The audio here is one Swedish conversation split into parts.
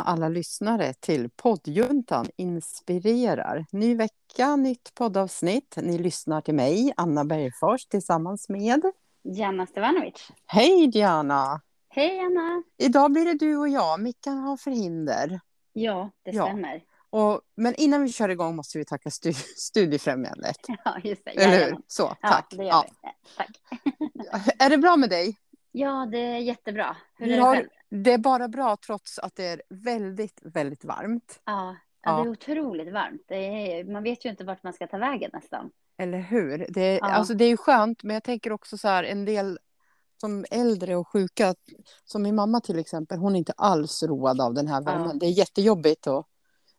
alla lyssnare till poddjuntan inspirerar. Ny vecka, nytt poddavsnitt. Ni lyssnar till mig, Anna Bergfors, tillsammans med Janna Stevanovic. Hej Diana! Hej Anna! Idag blir det du och jag. Mickan har förhinder. Ja, det Ja. stämmer. Och, men innan vi kör igång måste vi tacka stu, Studiefrämjandet. Ja, just det. Eller hur? Så, Ja, tack. det gör Ja. vi. Tack. Är det bra med dig? Ja, det är jättebra. Hur är det själv? Det är bara bra trots att det är väldigt, väldigt varmt. Ja, Ja. ja, det är otroligt varmt. Det är, man vet ju inte vart man ska ta vägen nästan. Eller hur? Det, är- Ja. alltså, det är ju skönt, men jag tänker också så här, en del som äldre och sjuka, som min mamma till exempel, hon är inte alls road av den här värmen. Ja. Det är jättejobbigt och,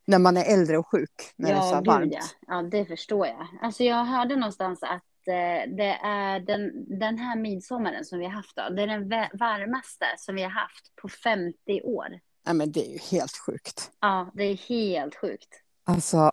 när man är äldre och sjuk, när det är så Ja, varmt. ja. Ja, det förstår jag. Alltså jag hörde någonstans att eh, det är den, den här midsommaren som vi har haft då, det är den varmaste som vi har haft på 50 år. Nej, men det är ju helt sjukt. Ja, det är helt sjukt. Alltså, ja,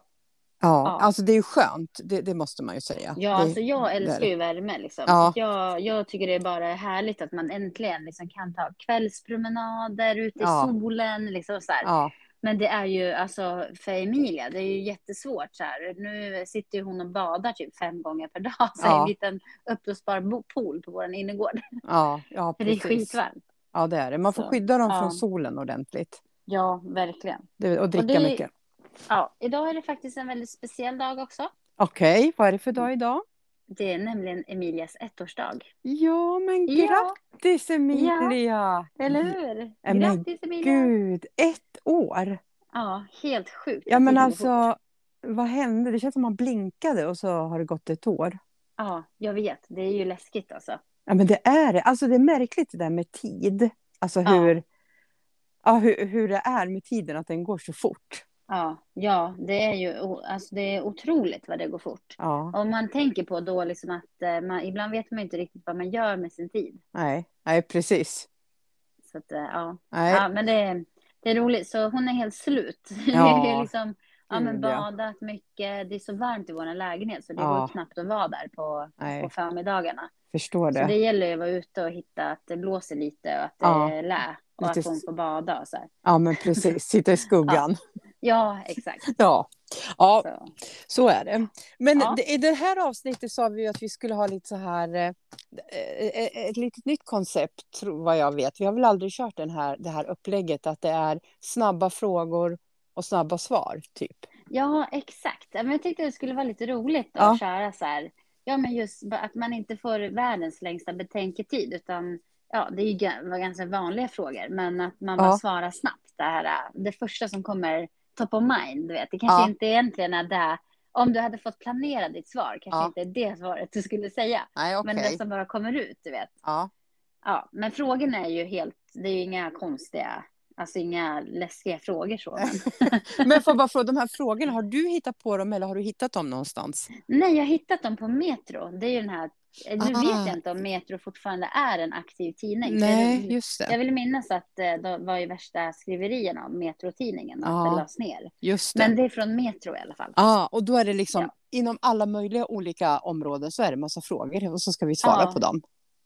Ja. alltså det är ju skönt, det, det måste man ju säga. Ja, det, alltså jag älskar ju värme liksom. Ja. Jag, jag tycker det är bara härligt att man äntligen liksom kan ta kvällspromenader ute i Ja. solen. Liksom så här. Ja, Men det är ju alltså för Emilia, det är ju jättesvårt så här. Nu sitter ju hon och badar typ fem gånger per dag så Ja. en liten uppblåsbar pool på vår innergård. ja, ja För det är precis. skitvarmt. Ja, det är det. Man får Så, skydda dem ja. från solen ordentligt. Ja, verkligen. Det, och dricka det- mycket. Ja, idag är det faktiskt en väldigt speciell dag också. Okej, vad är det för dag idag? Det är nämligen Emilias ettårsdag. Ja, men Ja, grattis Emilia! eller hur? Ja, men Grattis Emilia! Gud, ett år! Ja, helt sjukt. Ja, men går fort. alltså, vad hände? Det känns som man blinkade och så har det gått ett år. Ja, jag vet. Det är ju läskigt alltså. Ja, men det är det. Alltså, det är märkligt det där med tid. Alltså Ja. hur, ja, hur, hur det är med tiden, att den går så fort. Ja, ja det är ju alltså det är otroligt vad det går fort. Ja, Om man tänker på då liksom att eh, man, ibland vet man inte riktigt vad man gör med sin tid. nej, nej precis. Så att, eh, ja. Nej, ja, men det, är- det är roligt. Så hon är helt slut. Ja, det är liksom, ja, men badat mycket. Det är så varmt i vår lägenhet så det Ja. går knappt att vara där på, Nej. på förmiddagarna. förstår Så det det. gäller ju att vara ute och hitta att det blåser lite och att det Ja. är lä. Och Lite att hon får bada och så här. Ja, men precis. Sitta i skuggan. Ja, exakt. Ja, ja Så. så är det. Men Ja. i det här avsnittet sa vi att vi skulle ha lite så här, eh, eh, ett litet nytt koncept, vad jag vet. Vi har väl aldrig kört den här, det här upplägget, att det är snabba frågor och snabba svar, typ. Ja, exakt. Ja, Men jag tyckte det skulle vara lite roligt Ja. att köra så här. Ja, men just att man inte får världens längsta betänketid, utan ja, det är ju ga- var ganska vanliga frågor, men att man bara Ja. svarar snabbt. Det, här, det första som kommer top of mind, du vet. Det kanske Ja. inte egentligen är det. Om du hade fått planera ditt svar, kanske Ja. inte är det svaret du skulle säga. Nej, okej. Men det som bara kommer ut, du vet. Ja. Ja, men frågorna är ju helt, det är ju inga konstiga, alltså inga läskiga frågor så. Men... Men får bara fråga, de här frågorna, har du hittat på dem eller har du hittat dem någonstans? Nej, jag har hittat dem på Metro. Det är ju den här, nu Ah. vet jag inte om Metro fortfarande är en aktiv tidning. Nej, det- just Jag det. vill minnas att eh, det var ju värsta skriverierna om Metro-tidningen, att Ja. den lades ner. Just det. Men det är från Metro i alla fall. Ja, och då är det liksom Ja. inom alla möjliga olika områden så är det massa frågor och så ska vi svara på dem.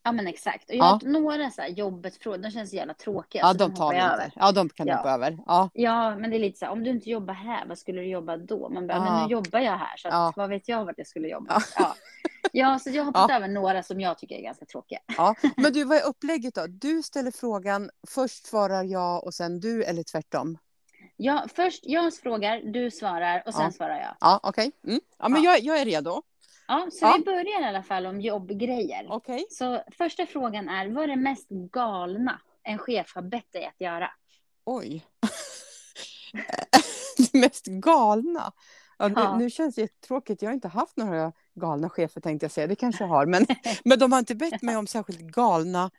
Ja, men exakt. Och jag Ja. har några så här jobbet frågor, de känns så jävla tråkiga. Ja, de tar vi inte. över. Ja, de kan Ja. hoppa över. Ja, Ja, men det är lite så här, om du inte jobbar här, vad skulle du jobba då? Man bara, Ja. men nu jobbar jag här, så att, Ja. vad vet jag vart jag skulle jobba? Ja. Ja, så jag har hoppat över några som jag tycker är ganska tråkiga. ja. Men du, vad är upplägget då? Du ställer frågan, först svarar jag och sen du eller tvärtom? Ja, först jag frågar, du svarar och sen svarar jag. Ja, okej. Mm. Ja, men Ja. jag, jag är redo. Ja, så Ja. vi börjar i alla fall om jobbgrejer. Okej. Så första frågan är, vad är det mest galna en chef har bett dig att göra? Oj. det mest galna. Ja, nu, Ja. nu känns det jättetråkigt. Jag har inte haft några galna chefer tänkte jag säga. Det kanske jag har. Men, men de har inte bett mig om särskilt galna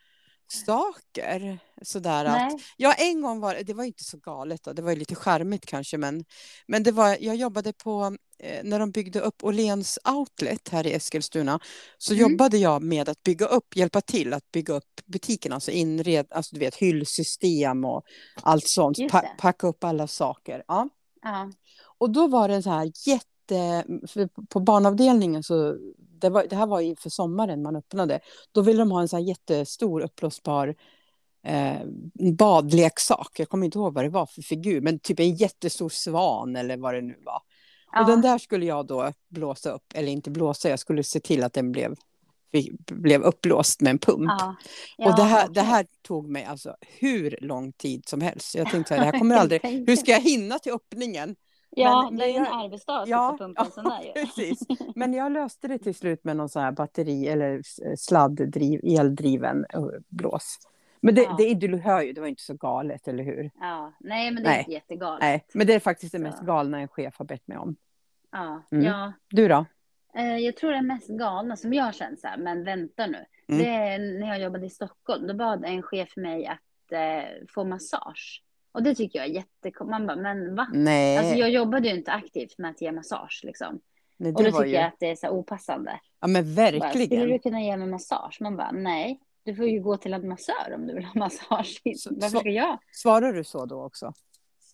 saker. Sådär att. Ja, en gång var det, det var inte så galet då, det var ju lite charmigt kanske, men, men det var, jag jobbade på, när de byggde upp Åhléns outlet här i Eskilstuna, så Mm. jobbade jag med att bygga upp, hjälpa till att bygga upp butiken, alltså inred, alltså du vet hyllsystem och allt sånt, pa- packa upp alla saker. Ja. Ja. Och då var det så här jätte, på barnavdelningen så, det, var, det här var inför sommaren man öppnade, då ville de ha en så här jättestor uppblåsbar eh, badleksak. Jag kommer inte ihåg vad det var för figur, men typ en jättestor svan eller vad det nu var. Ja. Och den där skulle jag då blåsa upp, eller inte blåsa, jag skulle se till att den blev, blev uppblåst med en pump. Ja. och det här, okej. det här tog mig alltså hur lång tid som helst. Jag tänkte så här, det här kommer aldrig, hur ska jag hinna till öppningen? Ja, men det är ju en arbetsdag att Ja, sitta och pumpa en sån där ju. precis. Men jag löste det till slut med någon sån här batteri eller sladddriv, eldriven eh, blås. Men det, Ja. det, du hör ju, det var inte så galet, eller hur? Ja, nej men det är Nej. inte jättegalet. Nej, men det är faktiskt det Så. mest galna en chef har bett mig om. Ja, Mm. ja. Du då? Eh, Jag tror det mest galna som jag har känt så här, men vänta nu. Mm. Det är när jag jobbade i Stockholm. Då bad en chef mig att eh, få massage. Och det tycker jag är jättekonstigt. Man bara, men va? Nej, Alltså jag jobbade ju inte aktivt med att ge massage liksom. nej Och då tycker ju... jag att det är så här opassande. Ja, men Bara, Skulle verkligen. du kunna ge mig massage? Man bara, nej. Du får ju gå till en massör om du vill ha massage. Varför ska jag? Svarar du så då också?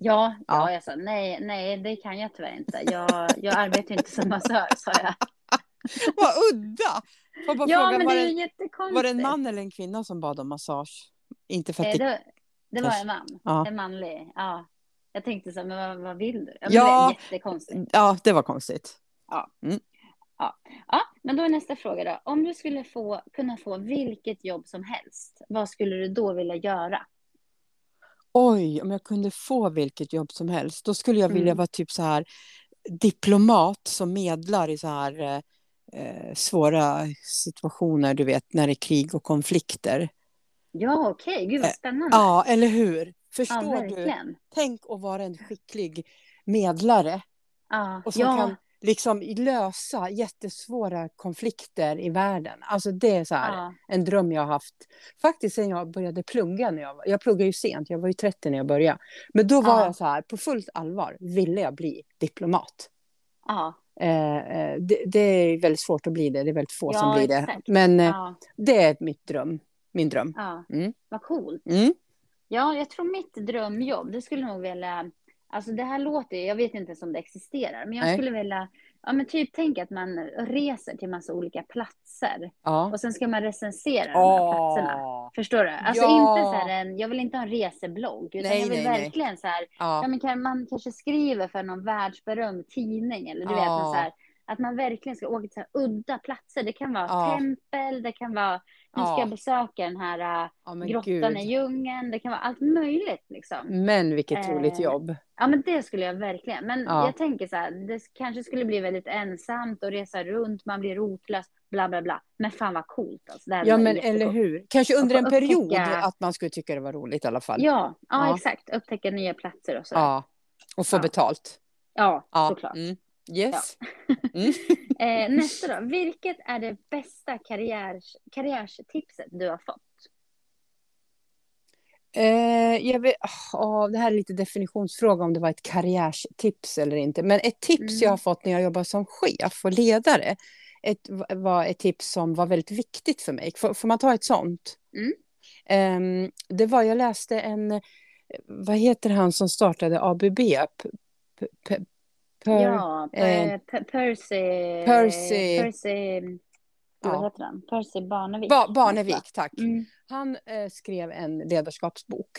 Ja, ja. Ja. jag sa nej, nej, det kan jag tyvärr inte. Jag, jag arbetar inte som massör, sa jag. Vad udda! Får bara Ja, fråga, men var, det är ju jättekonstigt. var det en man eller en kvinna som bad om massage? Inte för att Eh, det... det, var en man. Ja. En manlig. Ja. Jag tänkte så här, men vad, vad vill du? Ja, Ja. Det är jättekonstigt. Ja, det var konstigt. Ja, men då är nästa fråga då. Om du skulle få, kunna få vilket jobb som helst, vad skulle du då vilja göra? Oj, om jag kunde få vilket jobb som helst, då skulle jag vilja Mm. vara typ så här diplomat som medlar i så här eh, eh, svåra situationer, du vet, när det är krig och konflikter. Ja, okej. Gud vad Eh, spännande. Ja, eller hur? ja Förstår du? verkligen. Tänk att vara en skicklig medlare Ja, och som ja, kan liksom lösa jättesvåra konflikter i världen. Alltså det är så här ja, en dröm jag har haft faktiskt sen jag började plugga. När jag, jag pluggade ju sent, jag var ju 30 när jag började. Men då var Ja. jag så här, på fullt allvar ville jag bli diplomat. ja, Eh, eh, det, det är väldigt svårt att bli det, det är väldigt få som blir det. exakt. Men eh, det är mitt dröm, min dröm. ja. Mm. Vad coolt. Mm. Ja, jag tror mitt drömjobb, det skulle nog vilja... Alltså det här låter ju, jag vet inte ens om det existerar, men jag Nej. skulle vilja... Ja, men typ tänk att man reser till massa olika platser Ja. och sen ska man recensera de här platserna. Förstår du? Alltså Ja. inte så här en, jag vill inte ha en reseblogg, utan Nej, jag vill nej, nej. verkligen så här, ja. Ja. men kan, man kanske skriver för någon världsberömd tidning eller du vet, så här, att man verkligen ska åka till så här udda platser. Det kan vara tempel, det kan vara, nu ska Ja. jag besöka den här äh, ja, grottan gud. i djungeln, det kan vara allt möjligt liksom. Men vilket roligt Eh, jobb. Ja men det skulle jag verkligen. Men Ja. jag tänker så här, det kanske skulle bli väldigt ensamt och resa runt, man blir rotlös, bla bla bla. Men fan vad coolt alltså. Ja, men eller hur. Kanske under en period upptäcka- att man skulle tycka det var roligt i alla fall. Ja, ja, exakt. Upptäcka nya platser och så. Ja. Och få betalt. ja, Ja. såklart. Mm. Yes. Mm. Eh, nästa då. Vilket är det bästa karriärs, karriärstipset du har fått? Eh, jag vet, åh, det här är lite definitionsfråga om det var ett karriärstips eller inte. Men ett tips Mm. jag har fått när jag jobbar som chef och ledare ett, var ett tips som var väldigt viktigt för mig. Får, får man ta ett sånt? Mm. Ehm, det var, jag läste en, vad heter han som startade ABB? P- P- P- Per- ja, eh, per, per, Percy... Percy- Percy... Vad Ja. heter han? Percy Barnevik. Ba, Barnevik, tack. Mm. Han eh, skrev en ledarskapsbok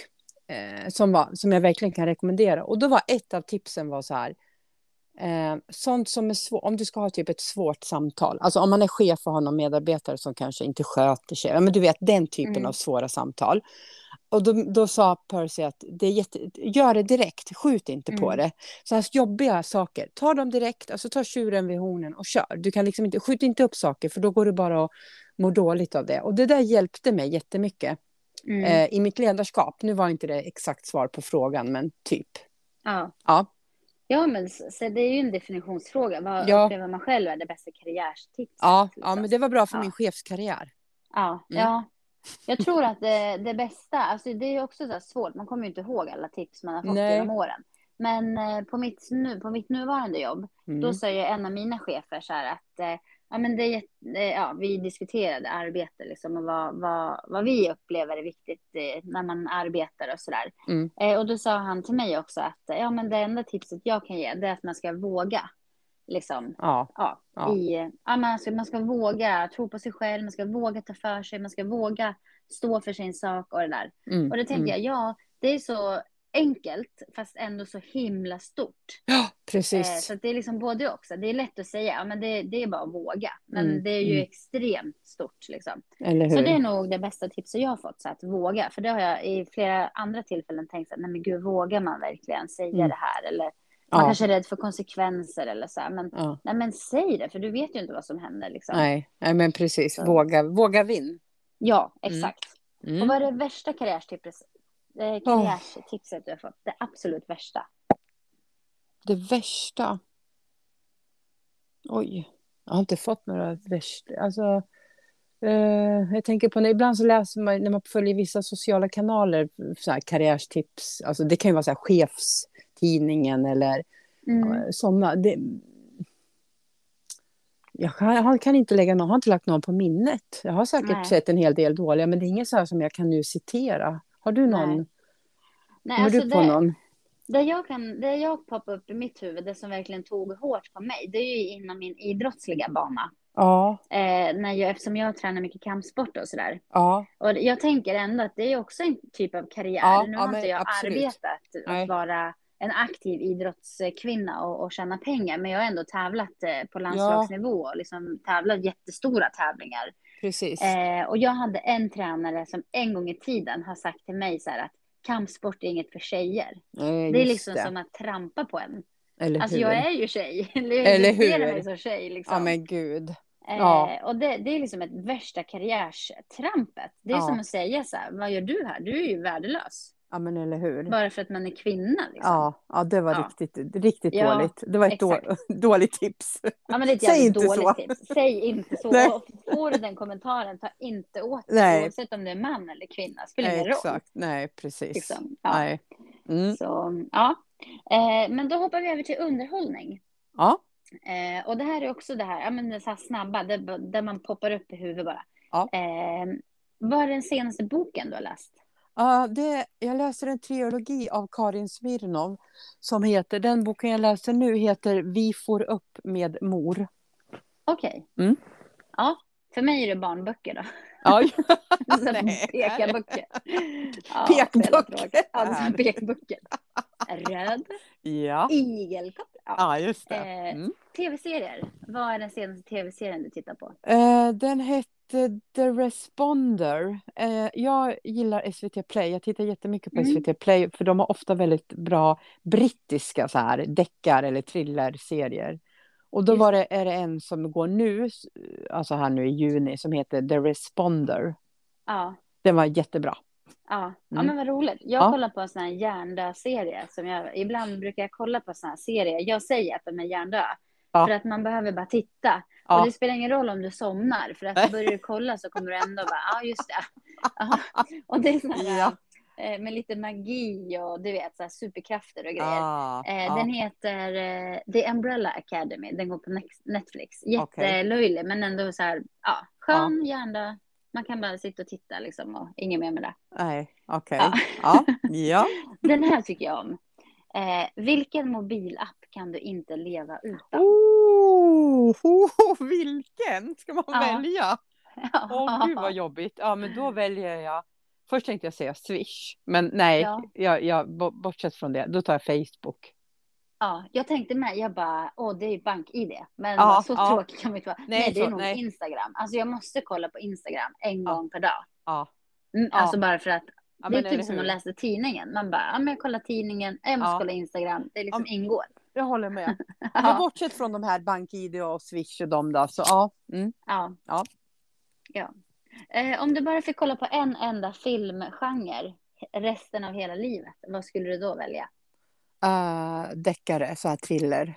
eh, som, var, som jag verkligen kan rekommendera. Och då var ett av tipsen var så här. Eh, sånt som är svårt, om du ska ha typ ett svårt samtal, alltså om man är chef och har någon medarbetare som kanske inte sköter sig, ja, men du vet den typen Mm. av svåra samtal. Och då, då sa Percy att det är jätte, gör det direkt, skjut inte på Mm. det. Så här jobbiga saker, ta dem direkt, alltså ta tjuren vid hornen och kör. Du kan liksom inte, skjut inte upp saker för då går du bara och mår dåligt av det. Och det där hjälpte mig jättemycket Mm. eh, i mitt ledarskap. Nu var inte det exakt svar på frågan, men typ. Ja. Ja, Ja, men så, så det är ju en definitionsfråga. Vad Ja. upplever man själv är det bästa karriärstipset? ja, liksom? ja men det var bra för Ja. min chefskarriär. Ja, Mm. ja. Jag tror att det, det bästa, alltså det är också så svårt, man kommer ju inte ihåg alla tips man har fått Nej. genom åren. Men eh, på mitt, nu, på mitt nuvarande jobb, Mm. då säger en av mina chefer så här att eh, ja, men det eh, ja, vi diskuterade arbete liksom, och vad, vad, vad vi upplever är viktigt när man arbetar och sådär. Mm. Och då sa han till mig också att ja, men det enda tipset jag kan ge det är att man ska våga. Liksom, Ja, ja, Ja. I, ja, man, ska, man ska våga tro på sig själv, man ska våga ta för sig, man ska våga stå för sin sak och det där. Mm. Och då tänker mm. jag, ja, det är så enkelt, fast ändå så himla stort. Ja, Eh, precis. så att det är liksom både också. Det är lätt att säga, ja, men det, det är bara att våga. Men Mm, det är ju mm. extremt stort liksom. Eller Så hur? det är nog det bästa tipset jag har fått, så att våga. För det har jag i flera andra tillfällen tänkt, så att, nej men gud, vågar man verkligen säga Mm. det här? Eller man Ja. kanske är rädd för konsekvenser eller så här. Men, Ja. nej men säg det, för du vet ju inte vad som händer liksom. Nej, nej, men precis. Så. Våga, våga vinn. Ja, exakt. Och Mm. vad är det värsta karriärstipset, eh, karriärstipset du har fått? Det absolut värsta? Det värsta. Oj, jag har inte fått några värsta. Alltså, eh, jag tänker på när ibland så läser man när man följer vissa sociala kanaler så här karriärstips. Alltså det kan ju vara så här chefstidningen eller Mm. sådana. Det, jag kan, kan inte lägga någon, har inte lagt någon på minnet. Jag har säkert Nej. sett en hel del dåliga, men det är inget så här som jag kan nu citera. Har du någon? Nej. Nej, alltså du på det, någon? Det jag, kan, det jag poppar upp i mitt huvud, det som verkligen tog hårt på mig, det är ju inom min idrottsliga bana. Ja, Eh, när jag, eftersom jag tränar mycket kampsport och sådär. ja, Och jag tänker ändå att det är också en typ av karriär. Ja, nu har inte jag absolut. arbetat Nej. att vara en aktiv idrottskvinna och, och tjäna pengar, men jag har ändå tävlat eh, på landslagsnivå och liksom tävlat jättestora tävlingar. precis. Eh, och jag hade en tränare som en gång i tiden har sagt till mig så här att kampsport är inget för tjejer. Eh, Det är liksom det. som att trampa på en. Eller Alltså hur? jag är ju tjej. Eller Eller jag hur? mig som tjej liksom. Ja, men gud. ja. eh, och det, det är liksom ett värsta karriärstrampet. Det är Ja. som att säga så här, vad gör du här? Du är ju värdelös. Ja, men eller hur? Bara för att man är kvinna liksom. Ja, ja, det var Ja. riktigt, riktigt Ja, dåligt. Det var ett då, dåligt tips. Ja, men det är ett Säg inte dåligt så. tips. Säg inte så. Nej. Och får du den kommentaren, ta inte åt dig. Oavsett om du är man eller kvinna. Spelar ingen roll. exakt. Nej, precis. Liksom. Ja. Nej. Mm. Så, ja. Eh, men då hoppar vi över till underhållning. Ja. Eh, och det här är också det här, ja, men det är så här snabba, det, där man poppar upp i huvudet bara. Ja. Eh, vad är den senaste boken du har läst? Ja, det, jag läser en trilogi av Karin Smirnov som heter, den boken jag läser nu heter Vi får upp med mor. Okej. Mm. Ja, för mig är det barnböcker då. Ja. Pekarböcker. Ja, Pekböcker. så jävla tråkigt. Ja, det är pekböcker. Röd, ja. igelkott. Ja. ja just det. Eh, Mm. Tv-serier. Vad är den senaste tv-serien du tittar på? Eh, den hette The Responder. Eh, jag gillar SVT Play. Jag tittar jättemycket på Mm. SVT Play för de har ofta väldigt bra brittiska så här deckar eller thrillerserier. Och då var det, är det en som går nu, alltså här nu i juni, som heter The Responder. Ja. Den var jättebra. Ja, ja Mm. men vad roligt. Jag Ja. kollar på en sån här hjärndö-serie. Som jag, ibland brukar jag kolla på såna här serier. Jag säger att de är hjärndö. Ja. För att man behöver bara titta. Ja. Och det spelar ingen roll om du somnar. För att börjar du kolla så kommer du ändå bara, ja just det. Och det är sån här, Ja. eh, med lite magi och du vet, så här superkrafter och grejer. Ah, Eh, ah. Den heter eh, The Umbrella Academy. Den går på Netflix. Jättelöjlig, men ändå så här, ja, skön, hjärndö. Man kan bara sitta och titta liksom och inget mer med det. Nej, okej. Ja. Ja. ja. Den här tycker jag om. Eh, vilken mobilapp kan du inte leva utan? Oh, oh, vilken ska man Ja. välja? Åh gud vad jobbigt. Ja men då väljer jag. Först tänkte jag säga Swish. Men nej, Ja. jag, jag, bo- bortsett från det, då tar jag Facebook. Ja, jag tänkte med, jag bara, åh det är ju bank-id. Men Ja, så ja. tråkigt kan vi inte vara. Nej, Nej, det är så- nog nej. Instagram. Alltså jag måste kolla på Instagram en gång per dag. Ja, Mm, Ja. Alltså bara för att det är typ som att läsa tidningen. Man bara, ja men jag kollar tidningen, jag måste kolla Instagram. Det liksom ingår. Jag håller med. Men Ja, bortsett från de här BankID och Swish och de då, så ja. Mm. ja. Ja. ja. Eh, om du bara fick kolla på en enda filmgenre resten av hela livet, vad skulle du då välja? Uh, deckare, så här thriller.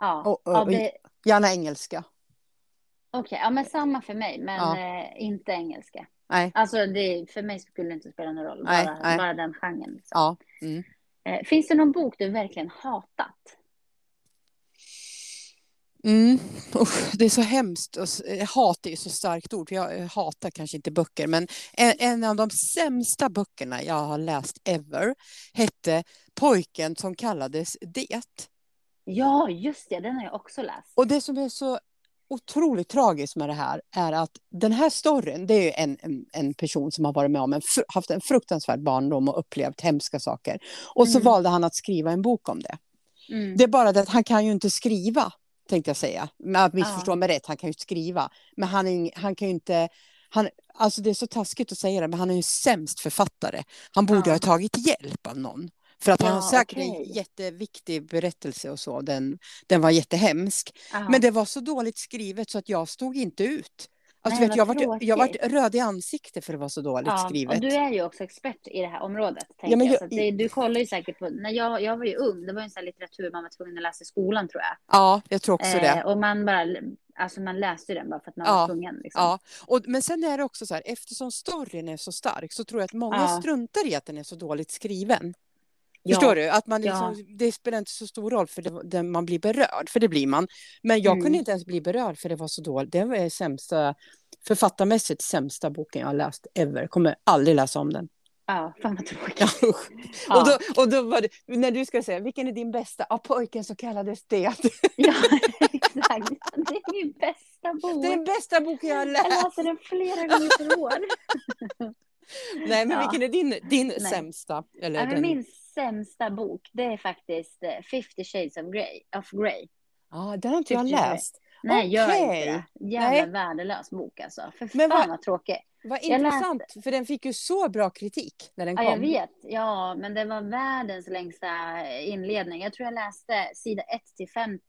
Ja, Och- och- ja det, Gärna engelska. Okej, ja men samma för mig, men Ja. eh, inte engelska. Nej, Alltså det, för mig skulle det inte spela någon roll, Nej, bara, nej. bara den genren. Liksom. ja. Mm. Eh, finns det någon bok du verkligen hatat? Mm. Usch, det är så hemskt. Eh, hat är ju så starkt ord. Jag eh, hatar kanske inte böcker. Men en, en av de sämsta böckerna jag har läst ever hette Pojken som kallades Det. Ja, just det, den har jag också läst. Och det som är så otroligt tragiskt med det här är att den här storyn, det är en, en, en person som har varit med om en, haft en fruktansvärd barndom och upplevt hemska saker. Och så Mm. valde han att skriva en bok om det. Mm. Det är bara det att han kan ju inte skriva, tänkte jag säga. Men missförstå mig rätt, han kan ju skriva. Men han, han kan ju inte... Han, alltså det är så taskigt att säga det, men han är ju sämst författare. Han borde Ja. ha tagit hjälp av någon. För att han har säkert en okej. jätteviktig berättelse och så. Den, den var jättehemsk. Ja. Men det var så dåligt skrivet så att jag stod inte ut. Alltså, Nej, vet, jag, vart, jag tråkigt. röd i ansiktet för det var så dåligt Ja, skrivet. och du är ju också expert i det här området. Ja, jag. jag- att det, du kollar ju säkert på, när jag, jag var ju ung, det var ju en sån litteratur man var tvungen att läsa i skolan tror jag. Ja, jag tror också det. Eh, och man bara, alltså man läste den bara för att man Ja, var tvungen. Liksom. Ja, och, men sen är det också så här, eftersom storyn är så stark så tror jag att många Ja. struntar i att den är så dåligt skriven. Ja. Förstår du? Att man Ja. liksom, Det spelar inte så stor roll för det, det, man blir berörd, för det blir man. Men jag Mm. kunde inte ens bli berörd för det var så dåligt. Det var sämsta, författarmässigt sämsta boken jag har läst ever. Kommer aldrig läsa om den. Ja, fan vad tråkigt. Ja. Ja. Och, då, och då var det, när du ska säga, vilken är din bästa? Ja, pojken så kallades det. Ja, exakt. Det är min bästa bok. Det är den bästa boken jag har Jag läst. läser den flera gånger per år. Nej, men Ja. vilken är din, din Nej. sämsta? Eller Ja, men den... min sämsta bok, det är faktiskt eh, 50 shades of Grey. Of Grey. Ja, den har inte jag 50 Shades. läst. Nej, gör Okej. inte det. Jävla Nej. värdelös bok alltså. För Men fan vad- vad tråkig. Vad Jag intressant, för den fick ju så bra kritik när den Ja, kom. jag vet. Ja, men det var världens längsta inledning. Jag tror jag läste sida 1 till 50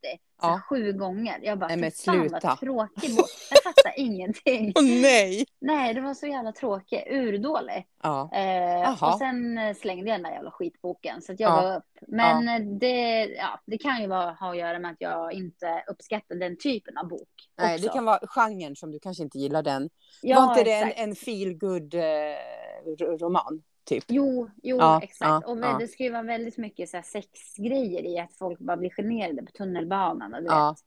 så här Ja. sju gånger. Jag bara, Nej, men fy fan sluta. vad tråkig bok. Jag fattar ingenting. Åh nej! Nej, det var så jävla tråkig. Urdålig. Ja. Eh, och sen eh, slängde jag den där jävla skitboken så att jag Ja. gav upp. Men eh, det, ja, det kan ju vara, ha att göra med att jag inte uppskattar den typen av bok. Nej, också. det kan vara genren som du kanske inte gillar den. ja, var inte det en, exakt. En feel good eh, roman? Typ. Jo, jo Ja, exakt. ja, och ja. det ska ju vara väldigt mycket så sexgrejer i att folk bara blir generade på tunnelbanan. Och du vet.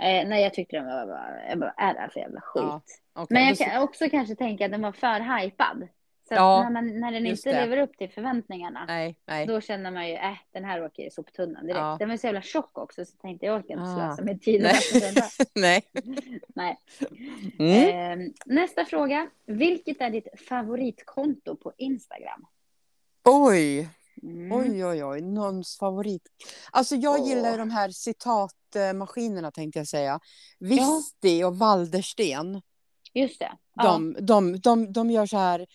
Eh, nej, jag tyckte den var bara, jag bara, är det här för jävla skit? Okej, Men jag kan också kanske tänka att den var för hypad. Så att Ja, när, man, när den inte det. lever upp till förväntningarna, Nej, nej. då känner man ju, äh, den här åker i soptunnan direkt. Ja. Den var så jävla tjock också, så tänkte jag orkar inte Ah. slösa med tiden. Nej. nej. Mm. Eh, nästa fråga. Vilket är ditt favoritkonto på Instagram? Oj, Mm. oj, oj, oj. Någons favorit. Alltså jag Åh. gillar de här citatmaskinerna tänkte jag säga. Visti och Waldersten. Just det. Ja. De, de, de, de gör så här eh,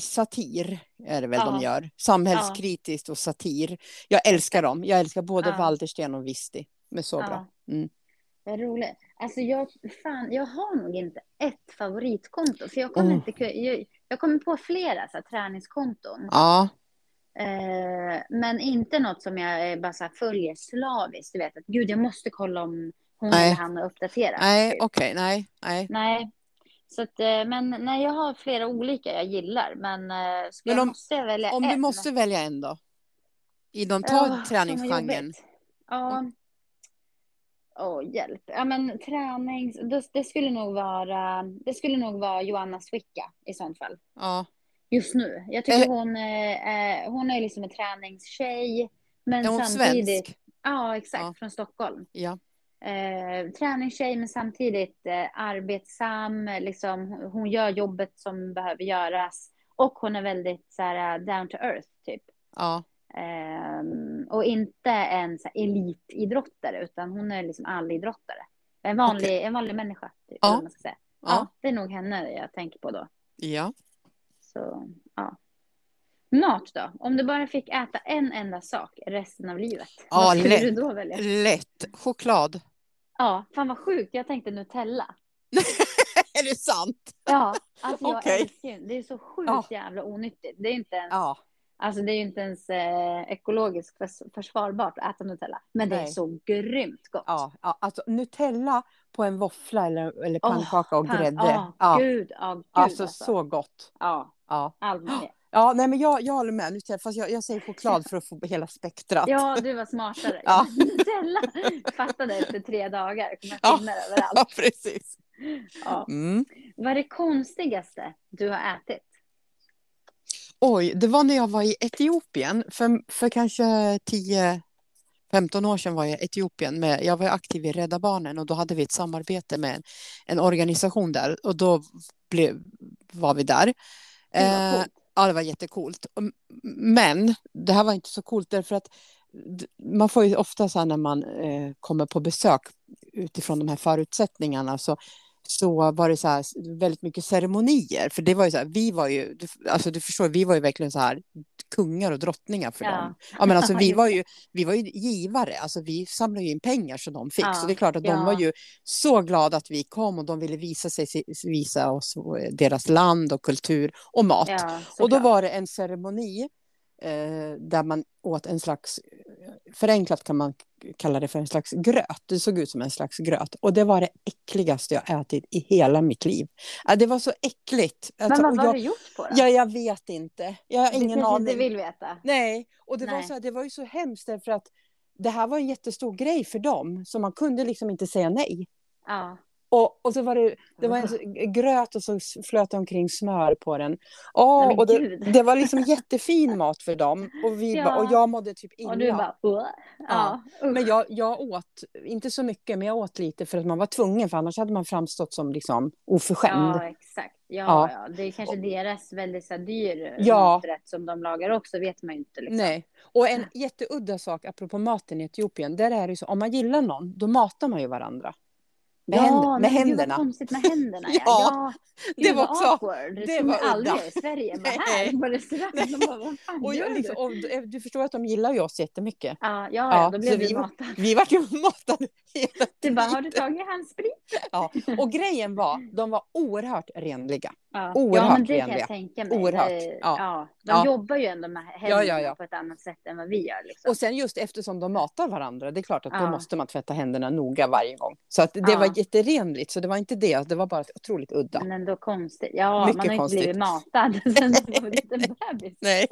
satir, är det väl de Ja. gör. Samhällskritiskt och satir. Jag älskar dem. Jag älskar både Ja. Waldersten och Visti. De är så bra. Mm. Vad roligt. Alltså jag, fan, jag har nog inte ett favoritkonto. För jag kommer, Mm. inte, jag, jag kommer på flera så här, träningskonton. Ja, Eh, men inte något som jag eh, bara så här, följer slaviskt. Du vet att gud, jag måste kolla om hon eller han har uppdaterat. nej, typ. okej, nej, nej. Nej. Så att, eh, men nej, jag har flera olika jag gillar. Men, eh, Men jag om- måste jag välja Om en? du måste välja en då? I de Åh, ta vad träningsgenren. Ja. Åh, hjälp. Ja, men tränings... Det, det, skulle nog vara, det skulle nog vara Joanna Swicka i sånt fall. Ja, Just nu. Jag tycker Eh. hon, eh, hon är liksom en träningstjej. Men är hon samtidigt... svensk? Ja, exakt. Ja. Från Stockholm. Ja, Eh, träningstjej men samtidigt eh, arbetsam. Liksom, hon gör jobbet som behöver göras. Och hon är väldigt så här, down to earth typ. ja, Ehm, och inte en så här, elitidrottare utan hon är liksom allidrottare. En vanlig, en vanlig människa. Typ, Ja. eller vad man ska säga. Ja. Ja. det är nog henne jag tänker på då. ja. Så, ja. Mat då? Om du bara fick äta en enda sak resten av livet. Ja, vad skulle lätt. du då välja? Lätt. Choklad. Ja, fan vad sjukt. Jag tänkte Nutella. är det sant? Ja, alltså jag Okej. älskar Det är så sjukt Ja. jävla onyttigt. Det är inte ens, Ja, alltså det är inte ens eh, ekologiskt förs försvarbart att äta Nutella. Men det är Nej. så grymt gott. ja, ja. Alltså Nutella på en våffla eller, eller pannkaka och Pan- grädde. Ja, ja. gud. Ja, gud Alltså, alltså. så gott. Ja, Ja, allt. Ja nej, men jag, jag håller med. Fast jag, jag säger choklad för att få hela spektrat. Ja, du var smartare. Ja. Nutella fattade efter tre dagar. Ja. överallt. Ja, precis. Ja. Mm. Vad är det konstigaste du har ätit? Oj, det var när jag var i Etiopien för, för kanske tio, 15 år sedan var jag i Etiopien. Med, jag var aktiv i Rädda Barnen och då hade vi ett samarbete med en, en organisation där och då blev, var vi där. Eh, ja, det var jättecoolt. Men det här var inte så coolt därför att man får ju ofta så här när man eh, kommer på besök utifrån de här förutsättningarna så så var det så här väldigt mycket ceremonier. För det var ju så här, vi var ju, alltså du förstår, vi var ju verkligen så här kungar och drottningar för ja. dem. Ja, men alltså, vi, var ju, vi var ju givare, alltså, vi samlade ju in pengar som de fick. Ja. Så det är klart att de var ju så glada att vi kom och de ville visa, sig, visa oss deras land och kultur och mat. och då var det en ceremoni eh, där man åt en slags, förenklat kan man kalla det för en slags gröt. Det såg ut som en slags gröt och det var det äckligaste jag ätit i hela mitt liv. Ja, det var så äckligt. Men vad var jag, det gjort på då? Ja, jag vet inte. Jag har ingen aning. inte vill veta. Nej, och det, Nej. Var så det var ju så hemskt för att det här var en jättestor grej för dem så man kunde liksom inte säga nej. Ja. Och, och så var det, det var en gröt och så flöt omkring smör på den. Åh, och det, det, var liksom jättefin mat för dem. Och, vi ja. och jag mådde typ illa. Och du bara, ja. ja. Men jag, jag åt, inte så mycket, men jag åt lite för att man var tvungen, för annars hade man framstått som liksom oförskämd. Ja, exakt. Ja, ja. ja. det är kanske deras väldigt så här, dyr ja. maträtt som de lagar också, vet man ju inte. Liksom. Nej, och en jätteudda sak apropå maten i Etiopien, där är det ju så, om man gillar någon, då matar man ju varandra. Med, ja, händ med händerna. Gud, händerna. med händerna. ja, ja det var också... Awkward. Det, det var aldrig i Sverige. Bara här på restaurang. De bara, vad fan och gör liksom, du? Och eh, du förstår att de gillar ju oss jättemycket. Ja, ja, ja då blev vi matade. Vi var ju matade hela Du bara, har du tagit handsprit? Ja, och grejen var, de var oerhört renliga. Ja, oerhört ja men det kan jag tänka mig. Oerhört. Ja. ja. De ja. jobbar ju ändå med händerna ja, ja, på ett annat sätt än vad vi gör. Liksom. Och sen just eftersom de matar varandra, det är klart att då måste man tvätta händerna noga varje gång. Så att det var jätterenligt, så det var inte det, det var bara otroligt udda. Men ändå konstigt. Ja, Mycket man har konstigt. inte blivit matad sen man var liten bebis. Nej.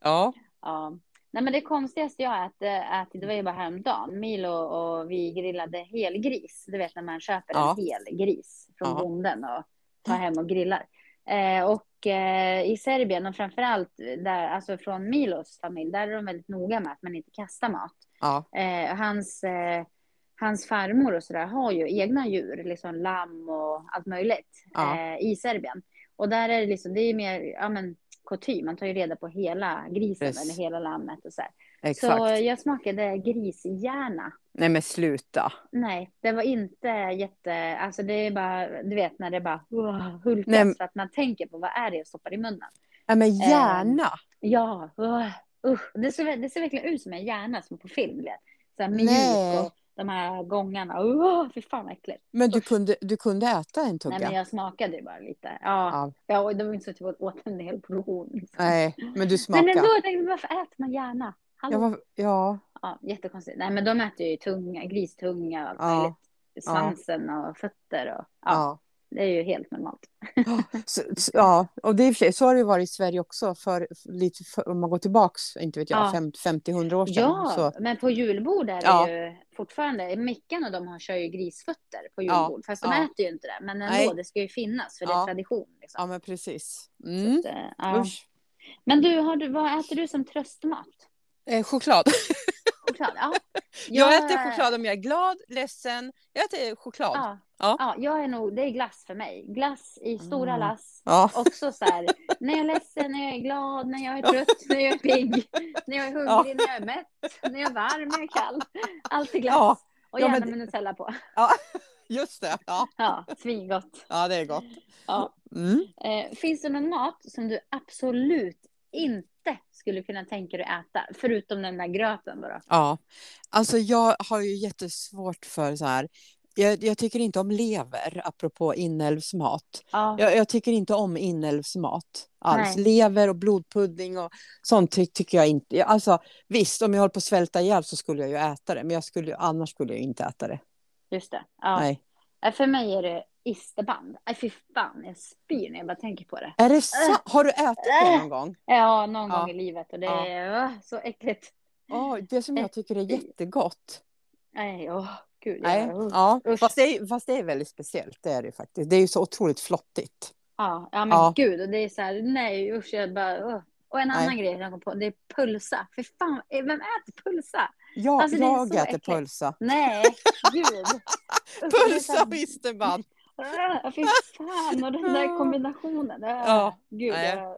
Ja. ja. Nej, men det konstigaste jag ätit, det var ju bara häromdagen. Milo och vi grillade helgris. Du vet när man köper en hel gris från bonden och tar hem och grillar. Eh, och eh, i Serbien och framförallt där, alltså från Milos familj, där är de väldigt noga med att man inte kastar mat. Ja. Eh, hans, eh, hans farmor och sådär har ju egna djur, liksom lamm och allt möjligt ja. Eh, i Serbien. Och där är det liksom, det är mer, ja men kutym, man tar ju reda på hela grisen Precis. eller hela lammet och så här. Exakt. Så jag smakade grishjärna. Nej men sluta. Nej, det var inte jätte, alltså det är bara, du vet när det bara uh, hulkas Nej. för att man tänker på vad är det jag stoppar i munnen. Ja men hjärna. Eh, ja, uh, uh. Det, ser, det ser verkligen ut som en hjärna som på film. Så här mjuk och de här gångarna. Oh, fy fan vad äckligt. Men du kunde, du kunde äta en tugga? Nej, men jag smakade ju bara lite. Ja, ja. ja det var inte så att jag åt en hel portion. Liksom. Nej, men du smakade. Men ändå, jag tänkte, varför äter man gärna? Ja, var, ja. ja. Jättekonstigt. Nej, men de äter ju tunga, gristunga och allt ja. möjligt. Svansen ja. och fötter och ja. Det är ju helt normalt. så, ja, och det är så har det varit i Sverige också för, lite för, om man går tillbaks, inte vet jag, ja. 50-100 år sedan. Ja, så. men på julbord är det ja. ju fortfarande, Mickan och de har, kör ju grisfötter på julbord, ja. fast de äter ju inte det, men ändå, Nej. det ska ju finnas för det är tradition. Liksom. Ja, men precis. Mm. Att, ja. Men du, har du, vad äter du som tröstmat? Eh, choklad. choklad, ja. Jag, jag äter choklad om jag är glad, ledsen. Jag äter choklad. Ja. Ja. ja, jag är nog, det är glass för mig. Glass i stora mm. lass. Ja. Också så här, när jag är ledsen, när jag är glad, när jag är trött, när jag är pigg, när jag är hungrig, ja. när jag är mätt, när jag är varm, när jag är kall. Alltid glass. Ja. Och gärna men... med Nutella på. Ja, just det. Ja, ja svingott. Ja, det är gott. Ja. Mm. Eh, finns det någon mat som du absolut inte skulle kunna tänka dig att äta, förutom den där gröten bara? Ja, alltså jag har ju jättesvårt för så här, jag, jag, tycker inte om lever, apropå inälvsmat. Ja. Jag, jag, tycker inte om inälvsmat alls. Nej. Lever och blodpudding och sånt ty, tycker jag inte. Alltså, visst, om jag håller på att svälta ihjäl så skulle jag ju äta det, men jag skulle, annars skulle jag inte äta det. Just det. Ja. Nej. För mig är det isterband. Nej, fy fan, jag spyr när jag bara tänker på det. Är det så? Äh. Har du ätit det någon gång? Ja, någon ja. gång i livet och det ja. är så äckligt. Oh, det som jag tycker är jättegott. Nej, oh. Gud, Nej, ja. Fast, det är, fast det är väldigt speciellt, det är det faktiskt. Det är ju så otroligt flottigt. Ja, ja men ja. gud, och det är så här, nej usch, jag bara, uh. Och en annan Nej. grej jag kom på, det är pulsa. För fan, eh, vem äter pulsa? Ja, alltså, jag äter äckligt. pulsa. Nej, gud. pulsa visste man. Fy fan, och den där kombinationen. Ja. Gud, Nej. jag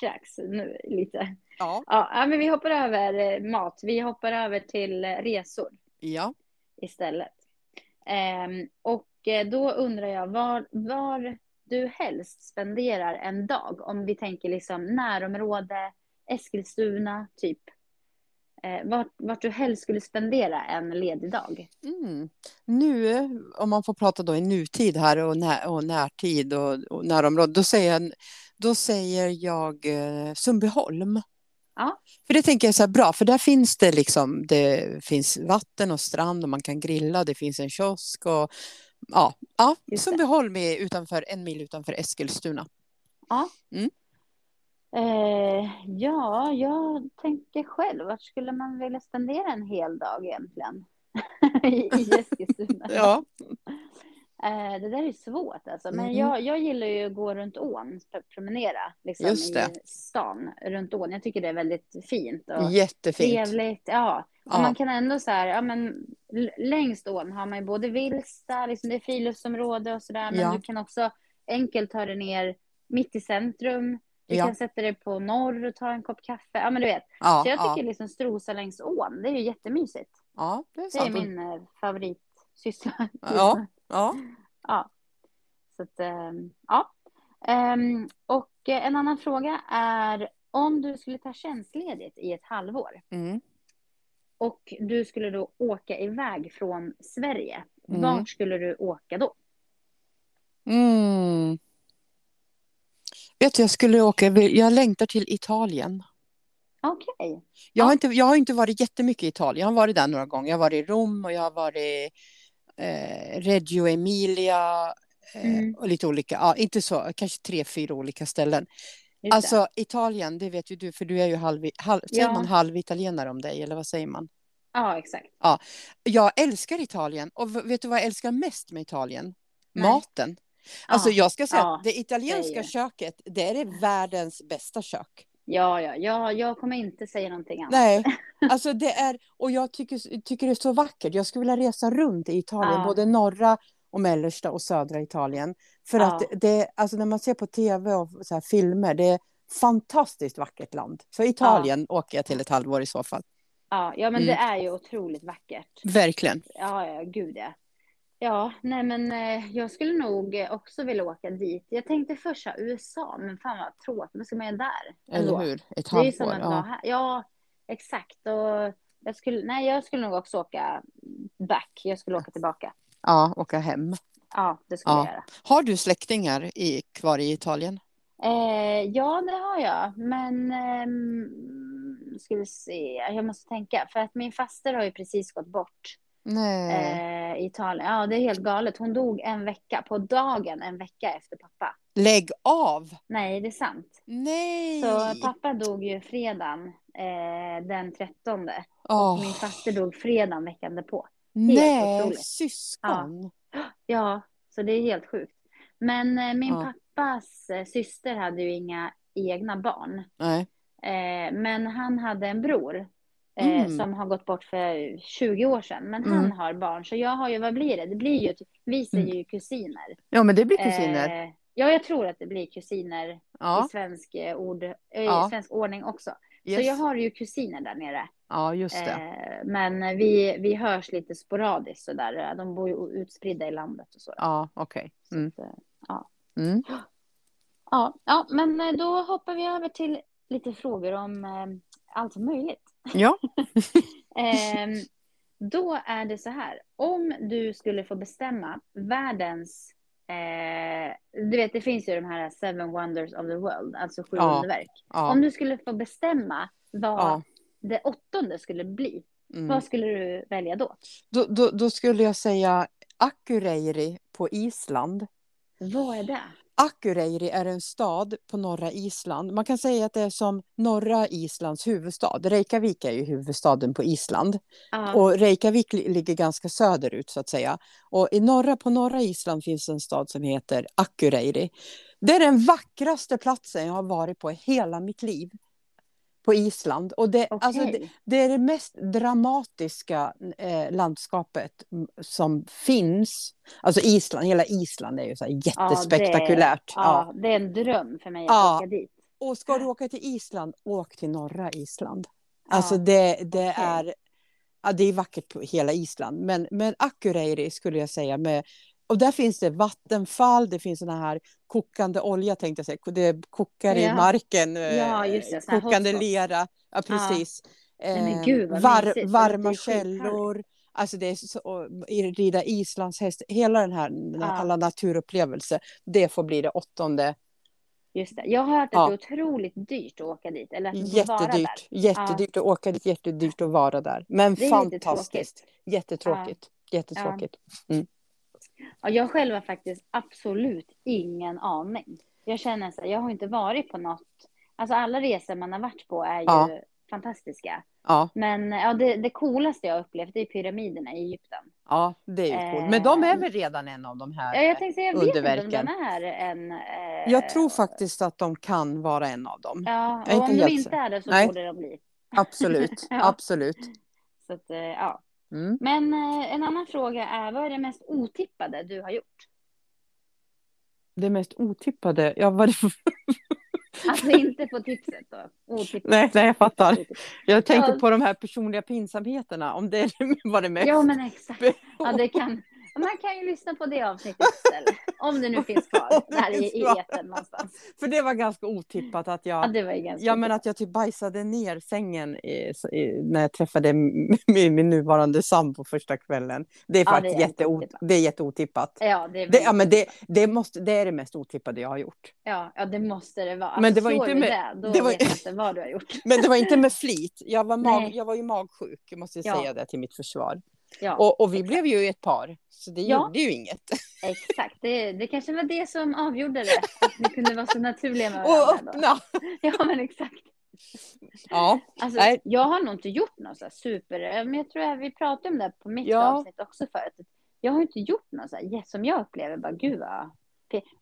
kräks nu lite. Ja. ja. Men vi hoppar över eh, mat. Vi hoppar över till resor. Ja. Istället. Um, och eh, då undrar jag var, var du helst spenderar en dag? Om vi tänker liksom närområde, Eskilstuna, typ. Eh, vart, vart du helst skulle spendera en ledig dag? Mm. Nu, om man får prata då i nutid här och, när, och närtid och, och närområde, då säger jag, då säger jag eh, Sundbyholm. Ja. För det tänker jag så här bra, för där finns det liksom, det finns vatten och strand och man kan grilla, det finns en kiosk och ja, ja Sundbyholm är utanför, en mil utanför Eskilstuna. Ja. Mm. Eh, ja, jag tänker själv, vart skulle man vilja spendera en hel dag egentligen? I, Eskilstuna. ja. Eh, det där är svårt alltså. Men mm. jag, jag gillar ju att gå runt ån, promenera liksom, i stan runt ån. Jag tycker det är väldigt fint och Jättefint. trevligt. Ja. Och ja. man kan ändå så här, ja men längst ån har man ju både Vilsta, liksom det är friluftsområde och sådär. Men ja. du kan också enkelt ta dig ner mitt i centrum. Du ja. kan sätta dig på norr och ta en kopp kaffe. Ja men du vet. Ja, så jag tycker liksom strosa längs ån, det är ju jättemysigt. Ja, det är sant. Det är min eh, favoritsyssla. Ja. Ja. ja. Så att, ehm, ja. Um, och en annan fråga är om du skulle ta tjänstledigt i ett halvår mm. och du skulle då åka iväg från Sverige, mm. vart skulle du åka då? Mm. Vet du, jag skulle åka, jag längtar till Italien. Okej. Okay. Jag, har inte, jag har inte varit jättemycket i Italien. Jag har varit där några gånger. Jag har varit i Rom och jag har varit eh, Reggio Emilia eh, mm. och lite olika, ja, inte så, kanske tre, fyra olika ställen. Just alltså det. Italien, det vet ju du, för du är ju halv, halv ja. säger man halvitalienare om dig, eller vad säger man? Ja, exakt. Ja, jag älskar Italien och vet du vad jag älskar mest med Italien? Nej. Maten. Alltså ja. jag ska säga att det italienska det köket, det är det världens bästa kök. Ja, ja, ja, jag kommer inte säga någonting annat. Nej, alltså det är, och jag tycker, tycker det är så vackert. Jag skulle vilja resa runt i Italien, både norra och mellersta och södra Italien. För att det, alltså när man ser på tv och så här filmer, det är fantastiskt vackert land. Så Italien åker jag till ett halvår i så fall. Ja, ja men mm. det är ju otroligt vackert. Verkligen. Ja, ja, gud ja. Ja, nej men eh, jag skulle nog också vilja åka dit. Jag tänkte först USA, men fan vad tråkigt, vad ska man göra där? Eller ändå? hur, ett halvår. Det är som att ja. Här. ja, exakt. Och jag skulle, nej, jag skulle nog också åka back. Jag skulle åka tillbaka. Ja, åka hem. Ja, det skulle ja. jag göra. Har du släktingar i, kvar i Italien? Eh, ja, det har jag. Men eh, ska vi se, jag måste tänka. För att min faster har ju precis gått bort. Eh, Italien. Ja, det är helt galet. Hon dog en vecka, på dagen en vecka efter pappa. Lägg av! Nej, det är sant. Nej! Så pappa dog ju fredagen eh, den 13. Oh. Och min faster dog fredagen veckan därpå. Nej, otroligt. syskon! Ja. ja, så det är helt sjukt. Men eh, min ja. pappas eh, syster hade ju inga egna barn. Nej. Eh, men han hade en bror Eh, mm. som har gått bort för 20 år sedan. Men mm. han har barn, så jag har ju, vad blir det? Det blir ju, vi säger mm. ju kusiner. Ja, men det blir kusiner. Eh, ja, jag tror att det blir kusiner ja. i svensk, eh, ord, eh, ja. svensk ordning också. Yes. Så jag har ju kusiner där nere. Ja, just det. Eh, men vi, vi hörs lite sporadiskt sådär. De bor ju utspridda i landet och så. Ja, okej. Okay. Mm. ja. Mm. ja. Ja, men då hoppar vi över till lite frågor om allt möjligt. Ja. eh, då är det så här, om du skulle få bestämma världens Eh, du vet, det finns ju de här seven wonders of the world, alltså sju ja, underverk. Ja. Om du skulle få bestämma vad ja. det åttonde skulle bli, mm. vad skulle du välja då? Då, då? då skulle jag säga Akureyri på Island. Vad är det? Akureyri är en stad på norra Island. Man kan säga att det är som norra Islands huvudstad. Reykjavik är ju huvudstaden på Island. Uh. Och Reykjavik ligger ganska söderut så att säga. Och i norra, på norra Island finns en stad som heter Akureyri. Det är den vackraste platsen jag har varit på i hela mitt liv. På Island. Och det, Okej. alltså, det, det är det mest dramatiska eh, landskapet som finns. Alltså Island, hela Island är ju så här jättespektakulärt. Ja, det är en dröm för mig att Ja. åka dit. Och ska du åka till Island, åk till norra Island. Alltså Ja, det, det okej. är... Ja, det är vackert på hela Island. Men, men Akureyri skulle jag säga. Med, och där finns det vattenfall, det finns såna här kokande olja tänkte jag säga. Det kokar i Ja. marken. eh, Ja, just det, kokande lera. Ja, precis. Nej, men Eh, gud, var, varma källor. Alltså det är så, rida islandshäst. Hela den här, Ja. alla naturupplevelser. Det får bli det åttonde. Just det. Jag har hört att Ja. det är otroligt dyrt att åka dit. Eller att får vara där. Jättedyrt. Jättedyrt att åka dit, jättedyrt att vara där. Men Det är lite fantastiskt. Jättetråkigt. Jättetråkigt. Ja, jag själv har faktiskt absolut ingen aning. Jag känner så här, jag har inte varit på något. Alltså alla resor man har varit på är ju Ja. fantastiska. Ja, Men ja, det, det coolaste jag har upplevt är pyramiderna i Egypten. ja, det är ju coolt. Men de är väl redan en av de här? Ja, jag tänkte jag vet inte om underverken. de är en... Eh, Jag tror faktiskt att de kan vara en av dem. Ja, och om de inte är det så Nej. borde de bli. Absolut, Ja. absolut. Så att, eh, ja. Mm. Men eh, en annan fråga är, vad är det mest otippade du har gjort? Det mest otippade, ja vad det Alltså inte på tipset då. Otippat. Nej, nej, jag fattar. Jag tänkte Ja. på de här personliga pinsamheterna, om det var det mest. Ja, men exakt. Ja, det kan, man kan ju lyssna på det avsnittet istället. Om det nu finns kvar där i, i någonstans. För det var ganska otippat att Ja, jag, det var ju ganska ja, men att jag typ bajsade ner sängen i, i, när jag träffade min, min nuvarande sambo första kvällen. Det är Ja, faktiskt det är jätteot, otippat. det är jätteotippat. Ja, det, är Det, ja, väldigt men det, otippat. det, måste, det är det mest otippade jag har gjort. ja, ja, det måste det vara. Men det var Förstår inte med- det, då det var- vet jag inte vad du har gjort. Men det var inte med flit. Jag var, mag, Nej. jag var ju magsjuk, jag måste Ja. säga det till mitt försvar. Ja, Och, och vi exakt. blev ju ett par, så det Ja. gjorde ju inget. exakt. Det, det kanske var det som avgjorde det. Att ni kunde vara så naturliga med Och varandra. Då. öppna! Ja, men exakt. Ja, Alltså, Nej. jag har nog inte gjort något så super, men jag tror att vi pratade om det på mitt Ja. avsnitt också förut. Jag har inte gjort något så här, yes, som jag upplever, bara gud vad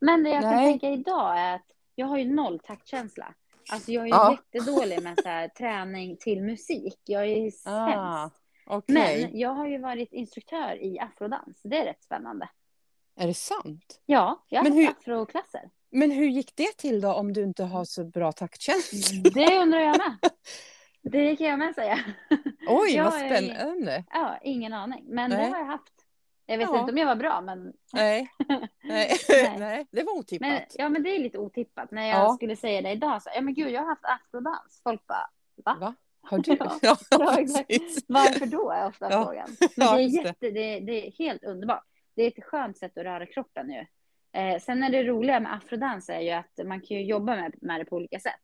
Men det jag kan Nej. tänka idag är att jag har ju noll taktkänsla. Alltså jag är ju Ja. jättedålig med så här, träning till musik. Jag är ju sämst. ah, okej. Men jag har ju varit instruktör i afrodans. Det är rätt spännande. Är det sant? Ja, jag har haft afroklasser. Men hur gick det till då om du inte har så bra taktkänsla? Det undrar jag med. Det kan jag med säga. Oj, Jag vad är- spännande. Ja, ingen aning. Men Nej. det har jag haft. Jag vet Ja. inte om jag var bra, men, Nej. Nej. Nej. Nej, det var otippat. men, ja, men det är lite otippat. När jag Ja. skulle säga det idag, så ja men gud, jag har haft afrodans. Folk bara, va? Va? Har du? Ja. Ja, Ja, exakt. Varför då? är ofta Ja. frågan. Men det, är jätte, det. det är helt underbart. Det är ett skönt sätt att röra kroppen nu. Eh, sen är det roliga med afrodans är ju att man kan ju jobba med, med det på olika sätt.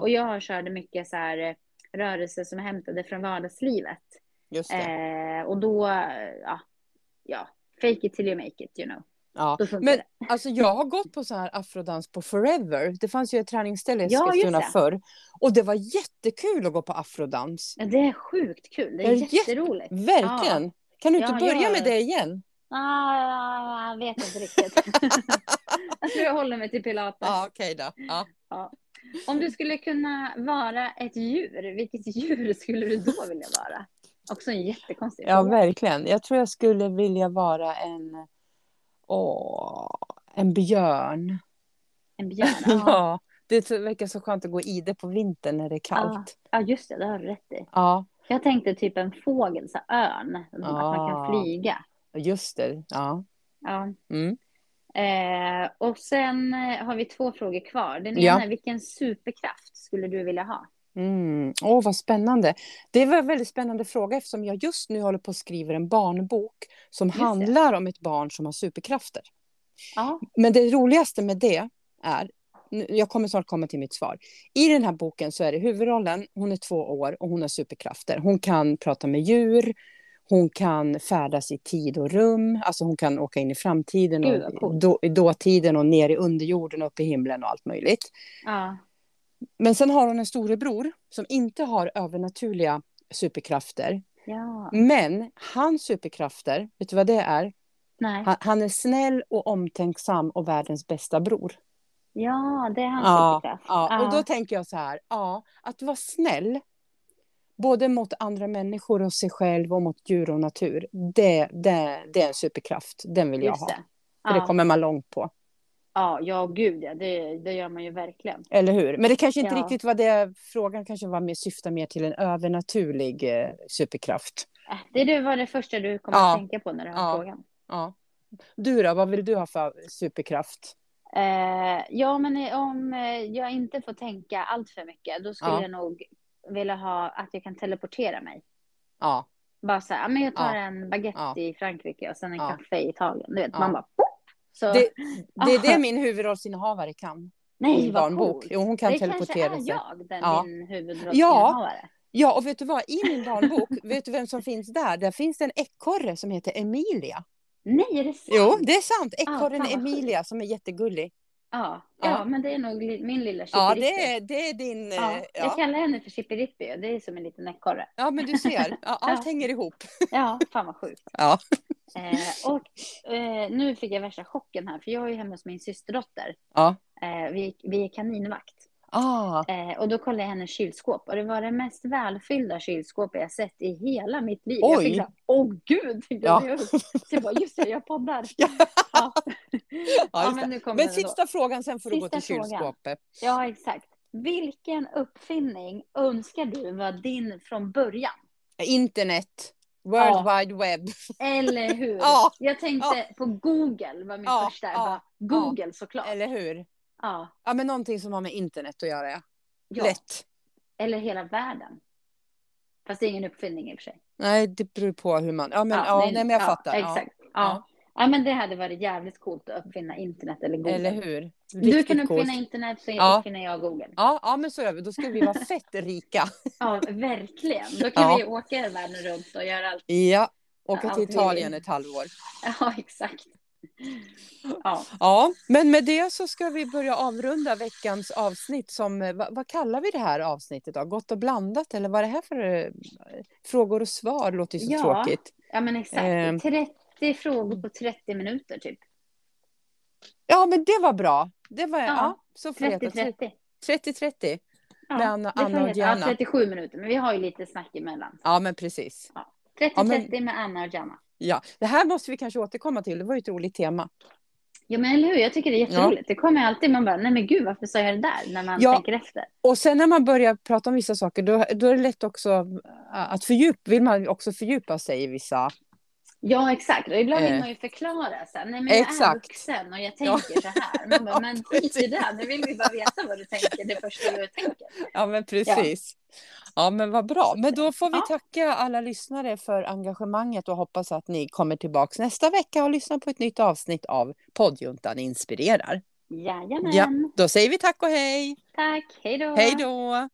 Och jag körde mycket så här eh, rörelser som är hämtade från vardagslivet. just. Eh, och då, eh, ja, ja, fake it till you make it, you know. Ja. Men alltså, jag har gått på så här afrodans på Forever. Det fanns ju ett träningsställe i Ja, Eskilstuna förr. Och det var jättekul att gå på afrodans. Ja, det är sjukt kul. Det är Det är jätte- jätteroligt. Verkligen. Kan du inte Ja, börja med det igen? Ah, jag vet inte riktigt. jag tror jag håller mig till pilates. Ja, okej då. Ja. Om du skulle kunna vara ett djur, vilket djur skulle du då vilja vara? Också en jättekonstig ja, fråga. verkligen. Jag tror jag skulle vilja vara en... Åh, en björn. En björn? Ja. Ja. Det verkar så skönt att gå i det på vintern när det är kallt. ja, just det, det har du rätt i. Ja, Jag tänkte typ en fågel, så örn, att man kan flyga. just det. Ja. Ja. Mm. Eh, och sen har vi två frågor kvar. Den Ja. ena är vilken superkraft skulle du vilja ha? Mm. Åh, vad spännande. Det var en väldigt spännande fråga eftersom jag just nu håller på att skriva en barnbok som Just det. handlar om ett barn som har superkrafter. Ja, Men det roligaste med det är, jag kommer snart komma till mitt svar. I den här boken så är det huvudrollen, hon är två år och hon har superkrafter. Hon kan prata med djur, hon kan färdas i tid och rum, alltså hon kan åka in i framtiden Gud, och coolt. då, i dåtiden och ner i underjorden och upp i himlen och allt möjligt. ja, Men sen har hon en storebror som inte har övernaturliga superkrafter. ja. Men hans superkrafter, vet du vad det är? Han, han är snäll och omtänksam och världens bästa bror. Ja, det är hans Ja, superkraft. ja, och då tänker jag så här, ja, att vara snäll, både mot andra människor och sig själv och mot djur och natur, det, det, det är en superkraft. Den vill jag Just ha. det. För det Ja. kommer man långt på. Ja, ja, gud ja. Det, det gör man ju verkligen. Eller hur? Men det kanske inte Ja. riktigt var det frågan kanske var mer syftar mer till en övernaturlig eh, superkraft. Äh, Det var det första du kommer Ja. att tänka på när du har Ja. frågan. Ja. Du då, vad vill du ha för superkraft? Eh, ja, men eh, om eh, jag inte får tänka allt för mycket, då skulle Ja. jag nog vilja ha att jag kan teleportera mig. Ja, Bara så här, men jag tar en baguette i Frankrike och sen en kaffe i Italien. Du vet, man bara! Så, det, det är det Ah. min huvudrollsinnehavare kan. nej, vad barnbok. coolt. Jo, hon kan det teleportera kanske är jag, den Ja. din huvudrollsinnehavare. Ja, och vet du vad? I min barnbok, vet du vem som finns där? Där finns det en ekorre som heter Emilia. Nej, är det sant? Jo, det är sant. Ekorren vad Emilia som är jättegullig. Ja, Ja. ja, men det är nog min lilla Ja, Chippirippi. det är, det är din... eh, Ja, jag Ja, kallar henne för Chippirippi och det är som en liten ekorre. ja men du ser. Ja, allt Ja. hänger ihop. Ja, fan vad sjukt. Ja. Eh, och eh, nu fick jag värsta chocken här, för jag är ju hemma hos min systerdotter. Ja. Eh, vi, vi är kaninvakt. Ah, Eh, och då kollade jag hennes kylskåp och det var det mest välfyllda kylskåpet jag sett i hela mitt liv. Jag Oj. fick så här, åh gud! Ja. jag. Så jag bara, just det, jag poddar. Ja. Ja. Ja, ja, men nu kommer men den då. sista frågan, sen får du gå Sista till frågan. kylskåpet. Ja, exakt. Vilken uppfinning önskar du var din från början? Internet. World Ja. Wide Web. Eller hur? Ja. Jag tänkte på Google var min Ja, första. ja, Jag Google såklart. Eller hur? Ja, Ja, men någonting som har med internet att göra. Ja. ja. Lätt. Eller hela världen. Fast det är ingen uppfinning i och för sig. Nej, det beror på hur man... Ja, men, ja, nej, men jag ja, fattar. Exakt. Ja. Ja. Ja. men det hade varit jävligt coolt att uppfinna internet eller Ja. Google. Eller hur? Du Riktigt kan uppfinna coolt. internet så Ja. uppfinner jag Google. Ja, ja, men så gör vi. Då ska vi vara fett rika. Ja, verkligen. Då kan Ja. vi åka världen runt och göra allt. Ja, åka Ja, till Italien ett halvår. Ja, exakt. Ja, Ja, men med det så ska vi börja avrunda veckans avsnitt som, eh, vad, vad kallar vi det här avsnittet då? Gott och blandat eller vad är det här för eh, frågor och svar? Det låter ju så Ja. tråkigt. ja men exakt. Ehm. 30 frågor på 30 minuter typ. Ja, men det var bra. Det var, ja, Ja, så får det heta. 30-30. 30-30. Ja, Med Anna- Anna och heta. Ja, Diana. 37 minuter, men vi har ju lite snack emellan. Ja, men precis. 30-30 Ja, men- med Anna och Janna. Ja, det här måste vi kanske återkomma till. Det var ju ett roligt tema. Ja, men eller hur? Jag tycker det är jätteroligt. Det kommer alltid, man bara, nej men gud, varför sa jag det där? När man Ja. tänker efter. Och sen när man börjar prata om vissa saker, då, då är det lätt också äh, att fördjupa, vill man också fördjupa sig i vissa. Ja, exakt. Och ibland vill Eh. man ju förklara sen. Nej, men jag är Exakt. vuxen och jag tänker så här. Man bara, men skit i det. Nu vill vi bara veta vad du tänker, det första du tänker. Ja, men precis. Ja, men vad bra. Men då får vi Ja. tacka alla lyssnare för engagemanget och hoppas att ni kommer tillbaka nästa vecka och lyssnar på ett nytt avsnitt av Poddjuntan inspirerar. Jajamän. Ja, då säger vi tack och hej. Tack. Hej då. Hej då!